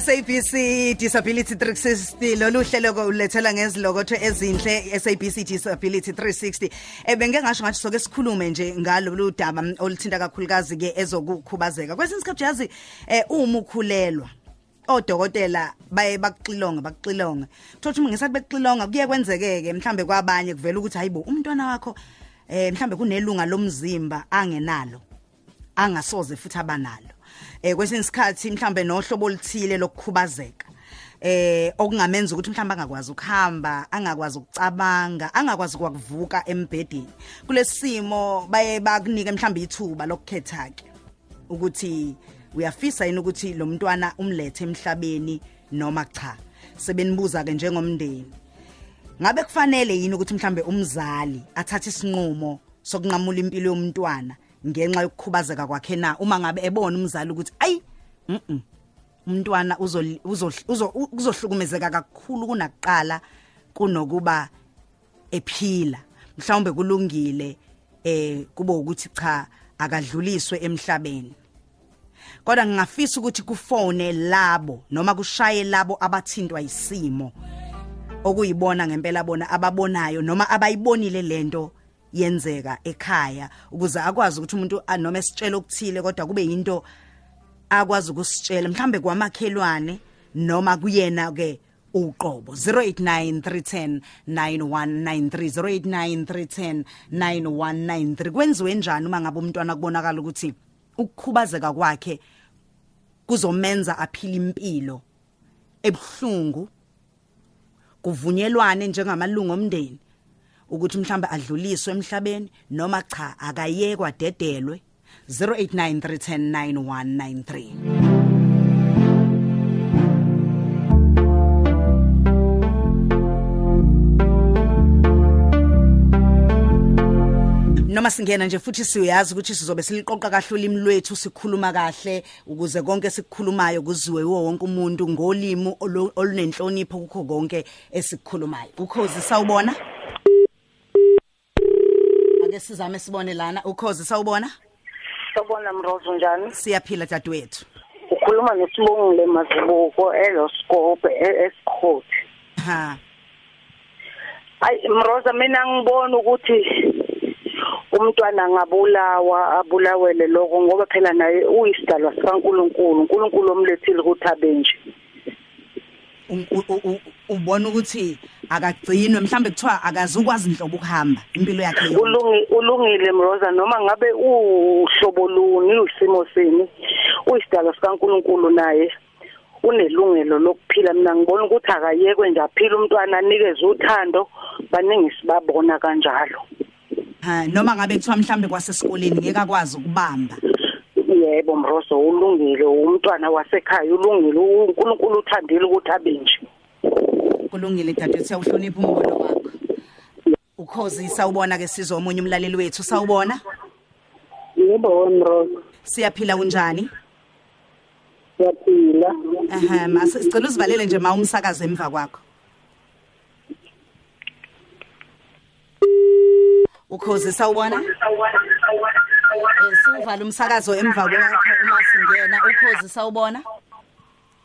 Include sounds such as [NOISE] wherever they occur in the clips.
SABC Disability 360 lolu hlelo ulethela ngezilokotho ezinhle SABC Disability 360 ebenge ngasho ngathi soke sikhulume nje ngalolu daba oluthinta kakhulukazi ke ezokukhubazeka. Kwesinye isikhathi yazi eh uma ukhulelwa odokotela baye bakuxilonga bakuxilonga thothi uma ngesathi bekuxilonga kuye kwenzekeke mhlambe kwabanye kuvela ukuthi hayibo umntwana wakho eh mhlambe kunelunga lomzimba angenalo angasoze futhi abanalo. Eh kwesinye isikhathi mhlambe nohlobo oluthile lokukhubazeka. Eh okungamenza ukuthi mhlawumbe angakwazi ukuhamba angakwazi ukucabanga angakwazi ukwakuvuka embedeni kulesimo baye bakunike mhlawumbe ithuba lokukhetha ke ukuthi uyafisa yini ukuthi lo mntwana umlethe emhlabeni noma cha. Sebenibuza ke njengomndeni. Ngabe kufanele yini ukuthi mhlambe umzali athathe isinqumo sokunqamula impilo yomntwana? Ngenxa yokukhubazeka kwakhe na? Uma ngabe ebona umzali ukuthi ayi mhm umntwana uzohlukumezeka kakhulu kunakuqala kunokuba ephila. Mhlawumbe kulungile eh kube ukuthi cha akadluliswe emhlabeni. Kodwa ngingafisa ukuthi kufone labo noma kushaye labo abathintwa isimo okuyibona ngempela bona ababonayo noma abayibonile lento yenzeka ekhaya ukuze akwazi ukuthi umuntu noma esitshela okuthile kodwa kube yinto akwazi ukusitshela. Mhlambe kwamakhelwane noma kuyena ke uqobo 089310 9193 089310 kwenziwe njani uma ngabe umntwana kubonakala ukuthi ukukhubazeka kwakhe kuzomenza aphile impilo ebuhlungu kuvunyelwane njengamalungu omndeni? Ukuthi mhlawumbe adluliswe emhlabeni noma cha akayekwa dedelwe 0893109193 noma singena nje futhi siyazi ukuthi sizobe siliqoqa kahle ulimi lwethu sikhuluma kahle ukuze konke sikukhulumayo kuziwe wonke umuntu ngolimi olunenhlonipho kukho konke esikukhulumayo ukhozi sawubona? Ake sizame sibone lana ukhozi sawubona Sawubona Mrozo njani? Siyaphila dadewethu. Ukhuluma nesibongile mazibuko eloskope esikhothi. Ha. Ay Mroza mina ngibona ukuthi umntwana ngabulawa abulawele lokho ngoba phela naye uyisidalwa sikaNkuluNkulu uNkulunkulu omlethile ukuthi abenje ubona ukuthi akagcinwe mhlambe kuthiwa akazukwazi inhlobo ukuhamba impilo yakhe yonke. Ulungile mroza noma ngabe uhlobo luni usimo sini uyisidalwa sikaNkuluNkulu naye unelungelo lokuphila. Mina ngibona ukuthi akayekwe nje aphile umntwana anikeze uthando baningi sibabona kanjalo. Ha noma ngabe kuthiwa mhlambe kwasesikoleni ngeke akwazi ukubamba. Yebo mrozo ulungile umntwana wasekhaya ulungile uNkulunkulu uthandile ukuthi abe nje. Kulungile dadethu siyawuhlonipha umbono wakho. Ukhozi sawubona ke sizwe omunye umlaleli wethu sawubona? Yebo mrozo siyaphila kunjani? Siyaphila. Aha mase sicela usivalele nje ma umsakazo emva kwakho. Ukhozi sawubona eh sivala umsakazo emva kwakho uma singena. Ukhozi sawubona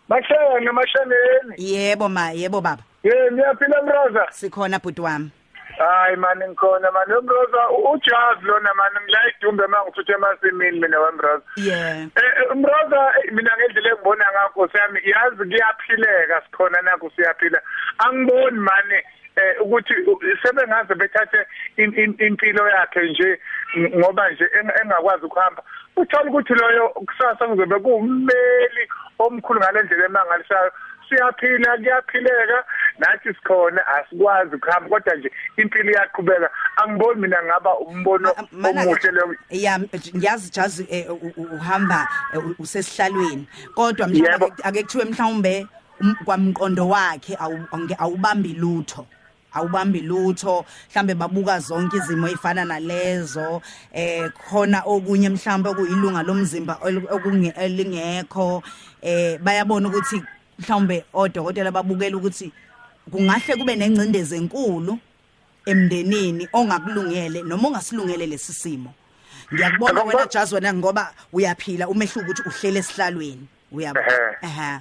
Mashane mashaneni yebo ma yebo baba. Ye niyaphila mroza sikhona bhuti wami. Hayi mani ngikhona mani. Mroza ujazi lona mani. Ngilayidumbe mangithuthe emasimini mina wemroza. Yeah eh mroza mina ngendlela engibona ngakho sami yazi kuyaphileka sikhona nakho siyaphila. Angiboni mani eh ukuthi sebengaze bethathe impilo yakhe nje ngoba nje engakwazi ukuhamba. Uthola ukuthi loyo kusasa kuzobe kuummeli omkhulu ngalendlela emangalisayo. Siyaphila kuyaphileka. Nathi sikhona asikwazi ukuhamba kodwa nje impilo iyaqhubeka. Angiboni mina ngaba umbono omuhle lo ya ngiyazi jazi eh, uhamba eh, usesihlalweni. Kodwa mhlawumbe ake kuthiwe mhlawumbe um, kwamqondo wakhe awubambi lutho. Awubambi lutho. Mhlambe babuka zonke izimo ezifana nalezo. Eh khona okunye mhlambe okuyilunga lomzimba okungelingekho eh bayabona ukuthi mhlawumbe odokotela babukela ukuthi kungahle kube nengcindezi enkulu emndenini ongakulungele noma ongasilungele lesi simo. Ngiyakubona wena jazi wena ngoba uyaphila umehluko ukuthi uhlele esihlalweni. Uyabo ehe.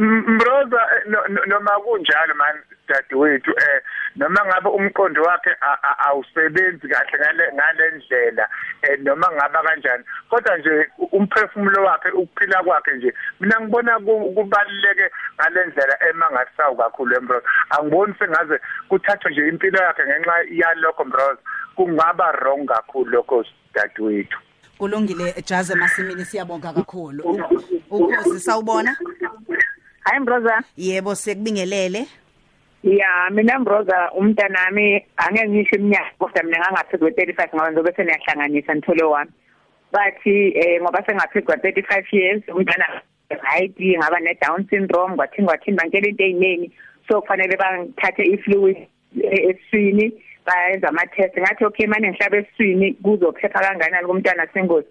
Mroza no- no- noma kunjalo man dadewethu eh noma ngabe umqondo wakhe a- a- awusebenzi kahle ngale ngalendlela eh noma ngaba kanjani. Kodwa nje umphefumulo wakhe ukuphila kwakhe nje mina ngibona ku- kubaluleke ngalendlela emangasawu kakhulu embroza angiboni sengaze kuthathwa nje impilo yakhe ngenxa yalokho mbroza kungaba wrong kakhulu lokho dadewethu. Kulungile jaze masimini siyabonga kakhulu. Ukhozi sawubona? Hayi mbroza yebo sikubingelele ya mina mbroza umntanami angeke ngisho iminyaka kodwa mina ngangaphezu kwe-thirty-five ngoba ngizobe seniyahlanganisa nithole wami. Bathi um ngoba sengaphezu kwa-thirty-five years umntwana right ngaba ne-down syndrome kwathi kwathini bankela into ey'ningi. So kufanele bangithathe i-fluid e- esiswini bayenza ama-test. Ngathi okay mane ngihlaba esiswini kuzophepha kanganani kumntwana sengozi?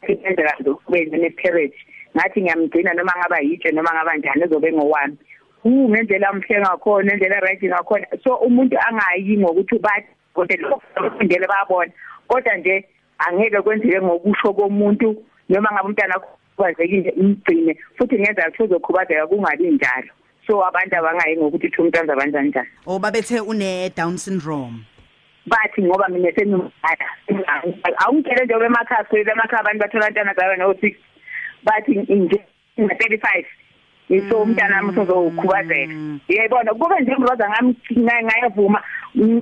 Kwenzeka nje ukubeni ne-period ngathi ngiyamgcina noma ngaba yitshe noma ngaba njani ezobe ngowami. who ngendlela amhle ngakhona ngendlela right ngakhona. So umuntu angayi ngokuthi bathi kodwa lokho bakufundele bayabona. Kodwa nje angeke kwenzeke ngokusho komuntu noma ngabe umntana kubazekile imgcine. Futhi ngenza ukuthi uzokhubazeka kungabi njalo. So abantu abangayi ngokuthi uthi umntwana abanjani njani. O babethe une down syndrome. Bathi ngoba mina sengimdala awungitshele nje obemakhaya sele emakhaya abantu bathola intana zabo no 6 bathi nje 35 ngisho umntanami usezokhubazeka mm. uyayibona kube nje ngiroza ngami ngayavuma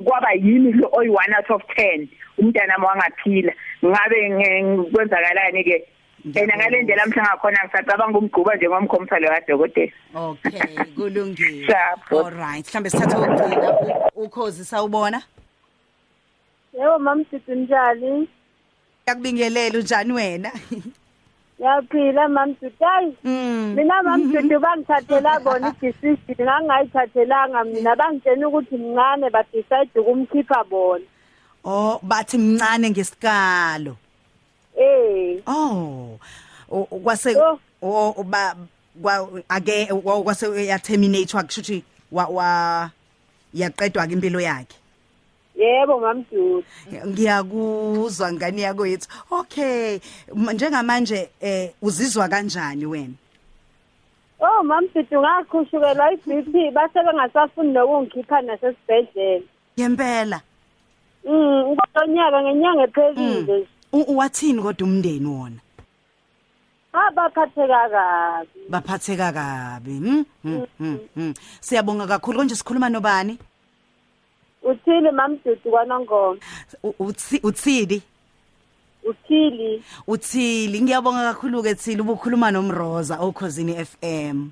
kwaba yini lo oy 1 out of 10 umntanami wangaphila ngabe ngikwenzakalani ke Ena ngalendlela mhlanga khona ngisacabanga umgquba nje ngomkhomisa lo kadokotela. Okay, [LAUGHS] kulungile. All right. Mhlambe sithatha ukugcina ukhozi sawubona. Yebo mamsitsi njani? Yakubingelela unjani wena? [LAUGHS] Yaphila mamsisi. Hayi, mm mina mamsisi [LAUGHS] bangithathela kona i-decision ngangayithathelanga mina bangitshela ukuthi mncane ba decide ukumkhipha bona. oh bathi mncane ngesikalo Eh, oh kwase Oh. ba ake wa- kwase ya terminate wakushuthi wa wa yaqedwa ke impilo yakhe yebo mamsisi. ngiyakuzwa ngani yakwethu okay njengamanje eh uzizwa kanjani wena Oh mamsisi ngakhushukela i-BP base bengasafuni nokungikhipha nasesibhedlela. ngempela Mm, ngonyaka ngenyanga ephezulu. U- uwathini kodwa umndeni wona Abaphatheka kabi. baphatheka kabi hm hm, hm hm. siyabonga kakhulu konje sikhuluma nobani Uthile mamsisi kwanongoma. U- uthi- uthili Uthili. ngiyabonga kakhulu ke thili ubukhuluma nomroza okhosini FM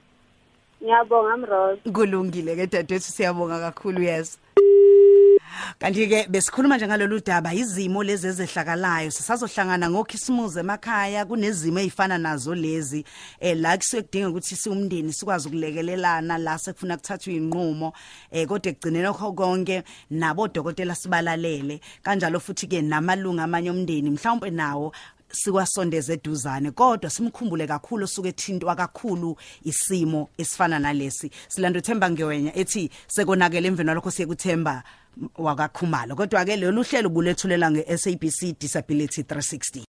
Ngiyabonga Mrose. kulungile ke dadethu siyabonga kakhulu yes kanti ke besikhuluma nje ngalolu daba izimo lezi ezehlakalayo sisazohlangana ngokhisimuze emakhaya kunezimo ezifana nazo lezi eh la kusuke kudinga ukuthi siwumndeni sikwazi ukulekelelana la sekufuna kuthathwa inqumo eh kodwa ekugcineni kho konke nabo dokotela sibalalele. Kanjalo futhi ke namalunga amanye omndeni mhlawumbe nawo sikwasondeze eduzane kodwa simkhumbule kakhulu osuke ethintwa kakhulu isimo esifana nalesi. Silando themba ngewenya ethi sekonakele emveni walokho siye kuthemba. Wakakhumalo kodwa ke lolu hlelo bulethulela nge SABC Disability 360